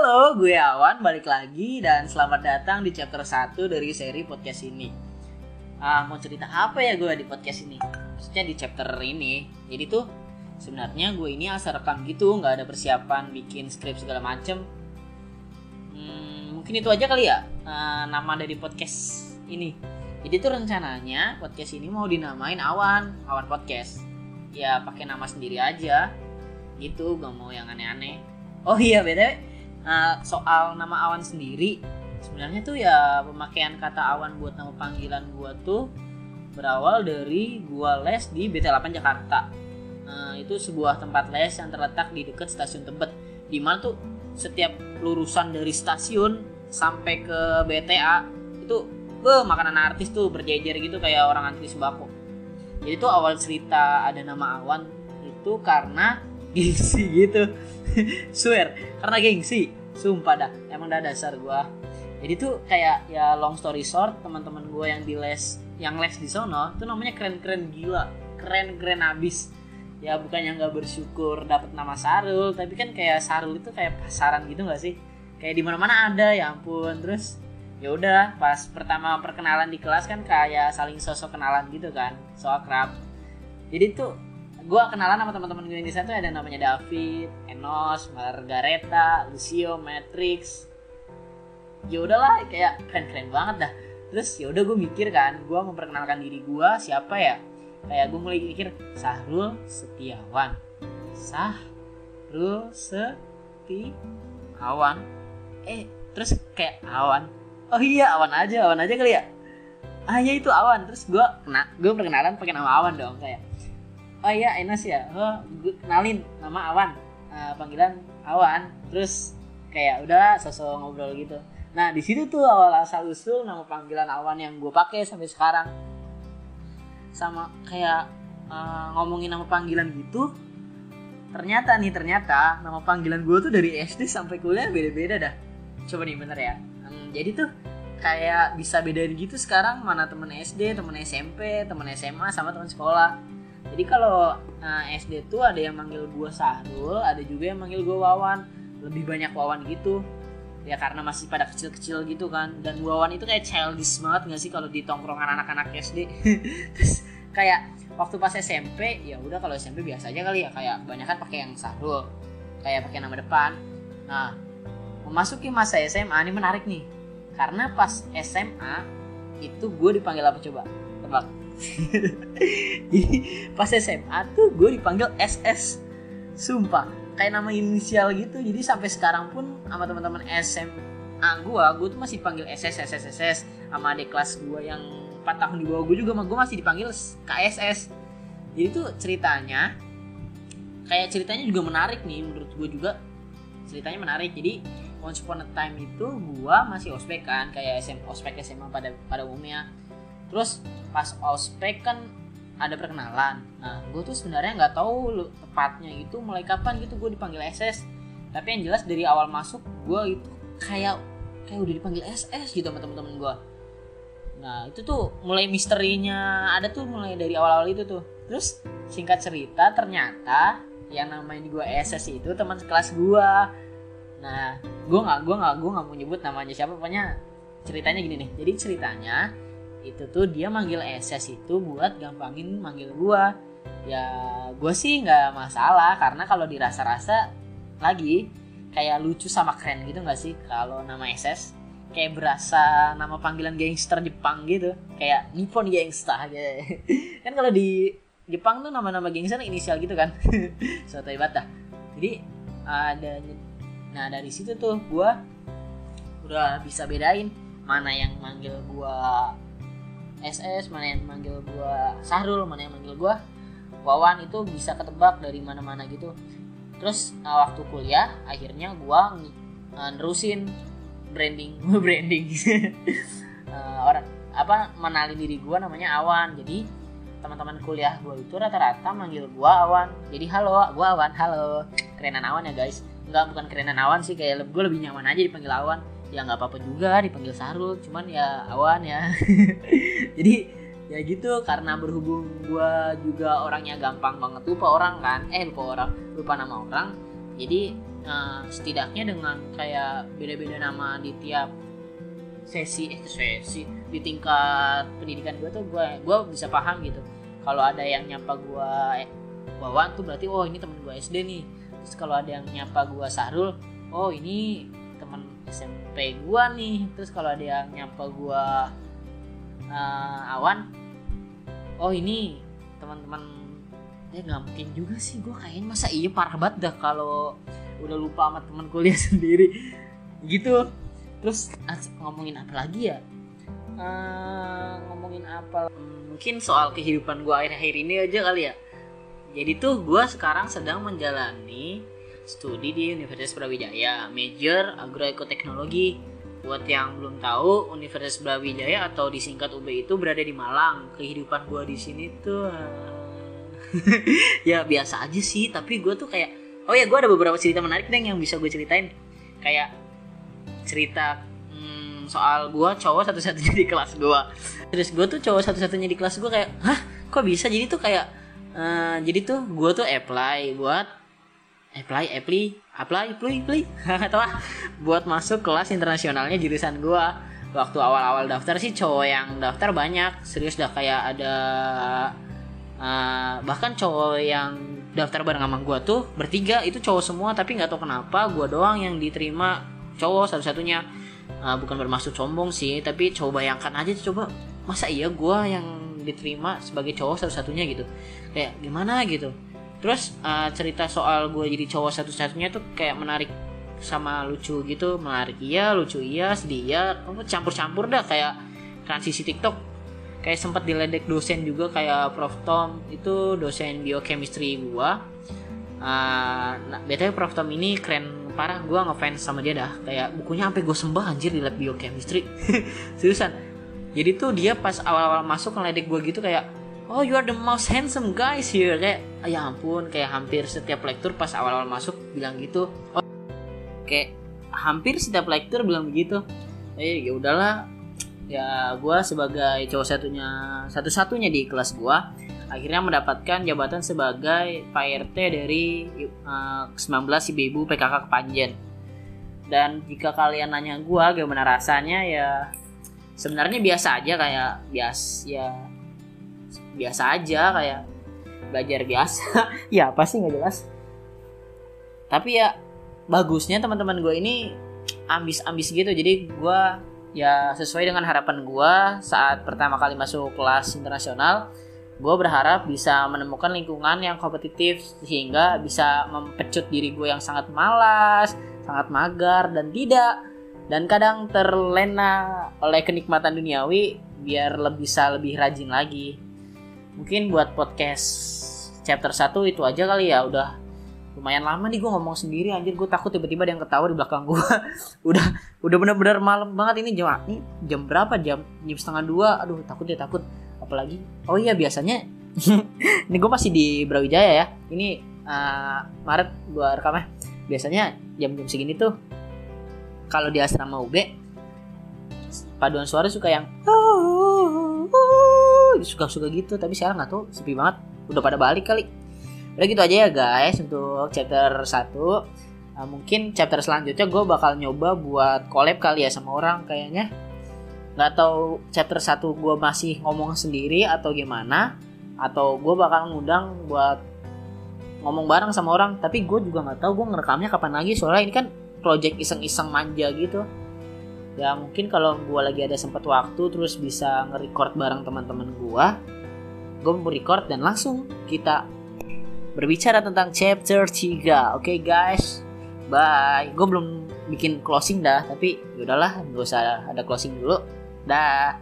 Halo, gue Awan, balik lagi dan selamat datang di chapter 1 dari seri podcast ini. Ah, Mau cerita apa ya gue di podcast ini? Maksudnya di chapter ini. Jadi tuh sebenarnya gue ini asal rekam gitu, nggak ada persiapan bikin skrip segala macem. Hmm, Mungkin itu aja kali ya uh, nama dari podcast ini. Jadi tuh rencananya podcast ini mau dinamain Awan, Awan Podcast. Ya pakai nama sendiri aja. Gitu, gak mau yang aneh-aneh. Oh iya btw uh, soal nama awan sendiri sebenarnya tuh ya pemakaian kata awan buat nama panggilan gua tuh berawal dari gua les di BT8 Jakarta. Uh, itu sebuah tempat les yang terletak di dekat stasiun Tebet di mana tuh setiap lurusan dari stasiun sampai ke BTA itu be makanan artis tuh berjejer gitu kayak orang antri sembako. Jadi tuh awal cerita ada nama awan itu karena gengsi gitu. Swear karena gengsi. Sumpah dah emang dah dasar gue jadi tuh kayak ya long story short teman-teman gue yang di les yang les di sono tuh namanya keren-keren gila. Keren-keren abis. Ya bukannya nggak bersyukur dapat nama Sarul tapi kan kayak Sarul itu kayak pasaran gitu gak sih? Kayak di mana-mana ada ya ampun. Terus ya udah pas pertama perkenalan di kelas kan kayak saling sosok kenalan gitu kan soal kerap jadi tuh gue kenalan sama teman-teman gue di sana tuh ada namanya David, Enos, Margareta, Lucio, Matrix. Ya udahlah kayak keren-keren banget dah. Terus ya udah gue mikir kan, gue memperkenalkan diri gue siapa ya? Kayak gue mulai mikir Sahrul Setiawan. Sahrul Setiawan. Eh, terus kayak Awan. Oh iya, Awan aja, Awan aja kali ya. Ah ya itu Awan. Terus gue kena, gue perkenalan pakai nama Awan dong kayak oh iya Enos ya? Oh gue kenalin nama Awan. Uh, panggilan Awan. Terus kayak udah sosok ngobrol gitu. Nah di situ tuh awal asal usul nama panggilan Awan yang gue pakai sampai sekarang. Sama kayak uh, ngomongin nama panggilan gitu ternyata nih ternyata nama panggilan gue tuh dari SD sampai kuliah beda-beda dah. Coba nih bener ya? Hmm, jadi tuh kayak bisa bedain gitu sekarang mana temen SD, temen SMP, temen SMA sama temen sekolah jadi kalau uh, eh, SD tuh ada yang manggil gue Sahrul ada juga yang manggil gue Wawan. Lebih banyak Wawan gitu. Ya karena masih pada kecil-kecil gitu kan. Dan Wawan itu kayak childish banget gak sih kalau di tongkrongan anak-anak SD terus kayak waktu pas SMP ya udah kalau SMP biasa aja kali ya. Kayak kebanyakan pakai yang Sahrul. Kayak pakai nama depan. Nah memasuki masa SMA ini menarik nih. Karena pas SMA itu gue dipanggil apa coba? Tebak jadi pas SMA tuh gue dipanggil SS sumpah kayak nama inisial gitu. Jadi sampai sekarang pun sama teman-teman SMA gue gue tuh masih dipanggil SS SS SS sama adik kelas gue yang 4 tahun di bawah gue juga gue masih dipanggil KSS jadi tuh ceritanya kayak ceritanya juga menarik nih menurut gue juga. Ceritanya menarik. Jadi once upon a time itu gue masih ospek kan kayak SM, ospek SMA pada pada umumnya terus pas ospek kan ada perkenalan. Nah gue tuh sebenarnya nggak tahu tepatnya itu mulai kapan gitu gue dipanggil SS tapi yang jelas dari awal masuk gue itu kayak kayak udah dipanggil SS gitu sama temen-temen gue nah itu tuh mulai misterinya ada tuh mulai dari awal-awal itu tuh. Terus singkat cerita ternyata yang namanya gue SS itu teman sekelas gue nah gue nggak gue nggak gue nggak mau nyebut namanya siapa pokoknya ceritanya gini nih. Jadi ceritanya itu tuh dia manggil SS itu buat gampangin manggil gua. Ya gue sih nggak masalah karena kalau dirasa-rasa lagi kayak lucu sama keren gitu nggak sih? Kalau nama SS kayak berasa nama panggilan gangster Jepang gitu. Kayak Nippon gangster gitu kan kalau di Jepang tuh nama-nama gangster inisial gitu kan. Suatu hebat dah. Jadi ada nah dari situ tuh gue udah bisa bedain mana yang manggil gue SS mana yang manggil gua Sahrul mana yang manggil gua Wawan itu bisa ketebak dari mana-mana gitu. Terus uh, waktu kuliah akhirnya gua uh, nerusin branding branding. Uh, orang apa menali diri gua namanya Awan. Jadi teman-teman kuliah gua itu rata-rata manggil gua Awan. Jadi halo gua Awan halo. Kerenan Awan ya guys. Enggak bukan kerenan Awan sih kayak gue lebih nyaman aja dipanggil Awan ya nggak apa-apa juga dipanggil Sarul cuman ya awan ya. Jadi ya gitu karena berhubung gue juga orangnya gampang banget lupa orang kan? Eh lupa orang lupa nama orang. Jadi uh, setidaknya dengan kayak beda-beda nama di tiap sesi eh sesi di tingkat pendidikan gue tuh gue gue bisa paham gitu. Kalau ada yang nyapa gue eh, Wawan tuh berarti oh ini temen gue SD nih. Terus kalau ada yang nyapa gue Sarul oh ini SMP gue nih. Terus kalau ada yang nyapa gue uh, Awan oh ini teman-teman ya nggak mungkin juga sih. Gue kayaknya masa iya parah banget dah kalau udah lupa sama teman kuliah sendiri. Gitu. Terus ngomongin apa lagi ya? Uh, ngomongin apa mungkin soal kehidupan gue akhir-akhir ini aja kali ya. Jadi tuh gue sekarang sedang menjalani studi di Universitas Brawijaya major agroekoteknologi. Buat yang belum tahu Universitas Brawijaya atau disingkat UB itu berada di Malang. Kehidupan gue di sini tuh ya biasa aja sih tapi gue tuh kayak oh ya gue ada beberapa cerita menarik deh yang bisa gue ceritain. Kayak cerita hmm, soal gue cowok satu-satunya di kelas gue terus gue tuh cowok satu-satunya di kelas gue kayak hah kok bisa? Jadi tuh kayak uh, jadi tuh gue tuh apply buat apply apply apply apply apply. Atau buat masuk kelas internasionalnya jurusan gua. Waktu awal-awal daftar sih cowok yang daftar banyak. Serius dah kayak ada uh, bahkan cowok yang daftar bareng sama gua tuh bertiga itu cowok semua. Tapi nggak tahu kenapa gua doang yang diterima cowok satu-satunya. Uh, bukan bermaksud sombong sih tapi coba bayangkan aja coba masa iya gua yang diterima sebagai cowok satu-satunya gitu? Kayak gimana gitu terus uh, cerita soal gue jadi cowok satu-satunya tuh kayak menarik sama lucu gitu. Menarik iya lucu iya sedih iya. Campur-campur dah kayak transisi TikTok. Kayak sempat diledek dosen juga kayak Prof Tom. Itu dosen biochemistry gua. Uh, nah, btw Prof Tom ini keren parah. Gua ngefans sama dia dah. Kayak bukunya sampai gue sembah anjir di lab biochemistry. Seriusan. Jadi tuh dia pas awal-awal masuk ngeledek gue gitu kayak oh you are the most handsome guys here. Kayak ya ampun kayak hampir setiap lektur pas awal-awal masuk bilang gitu. Oh, kayak hampir setiap lektur bilang begitu. Eh ya udahlah. Ya gue sebagai cowok satunya satu-satunya di kelas gue akhirnya mendapatkan jabatan sebagai Pak RT dari uh, 19 ibu-ibu PKK Kepanjen. Dan jika kalian nanya gue gimana rasanya ya sebenarnya biasa aja kayak bias ya biasa aja kayak belajar biasa. Ya pasti nggak jelas. Tapi ya bagusnya teman-teman gue ini ambis-ambis gitu. Jadi gue ya sesuai dengan harapan gue saat pertama kali masuk kelas internasional gue berharap bisa menemukan lingkungan yang kompetitif sehingga bisa mempecut diri gue yang sangat malas sangat magar dan tidak dan kadang terlena oleh kenikmatan duniawi biar lebih bisa lebih rajin lagi mungkin buat podcast chapter 1 itu aja kali ya udah lumayan lama nih gue ngomong sendiri anjir. Gue takut tiba-tiba ada yang ketawa di belakang gue udah udah bener-bener malam banget ini. Jam ini jam berapa? Jam jam setengah dua. Aduh takut ya takut. Apalagi oh iya biasanya ini gue masih di Brawijaya ya. Ini uh, Maret gue rekamnya biasanya jam-jam segini tuh kalau di asrama UB paduan suara suka yang suka-suka gitu tapi sekarang nggak tahu sepi banget. Udah pada balik kali. Udah gitu aja ya guys untuk chapter 1 nah, mungkin chapter selanjutnya gue bakal nyoba buat collab kali ya sama orang kayaknya. Nggak tahu chapter 1 gue masih ngomong sendiri atau gimana atau gue bakal ngundang buat ngomong bareng sama orang. Tapi gue juga nggak tahu gue ngerekamnya kapan lagi. Soalnya ini kan project iseng-iseng manja gitu ya mungkin kalau gue lagi ada sempat waktu terus bisa nge-record bareng teman-teman gue gue mau record dan langsung kita berbicara tentang chapter 3 oke okay, guys. Bye. Gue belum bikin closing dah tapi yaudahlah gak usah ada closing dulu. Dah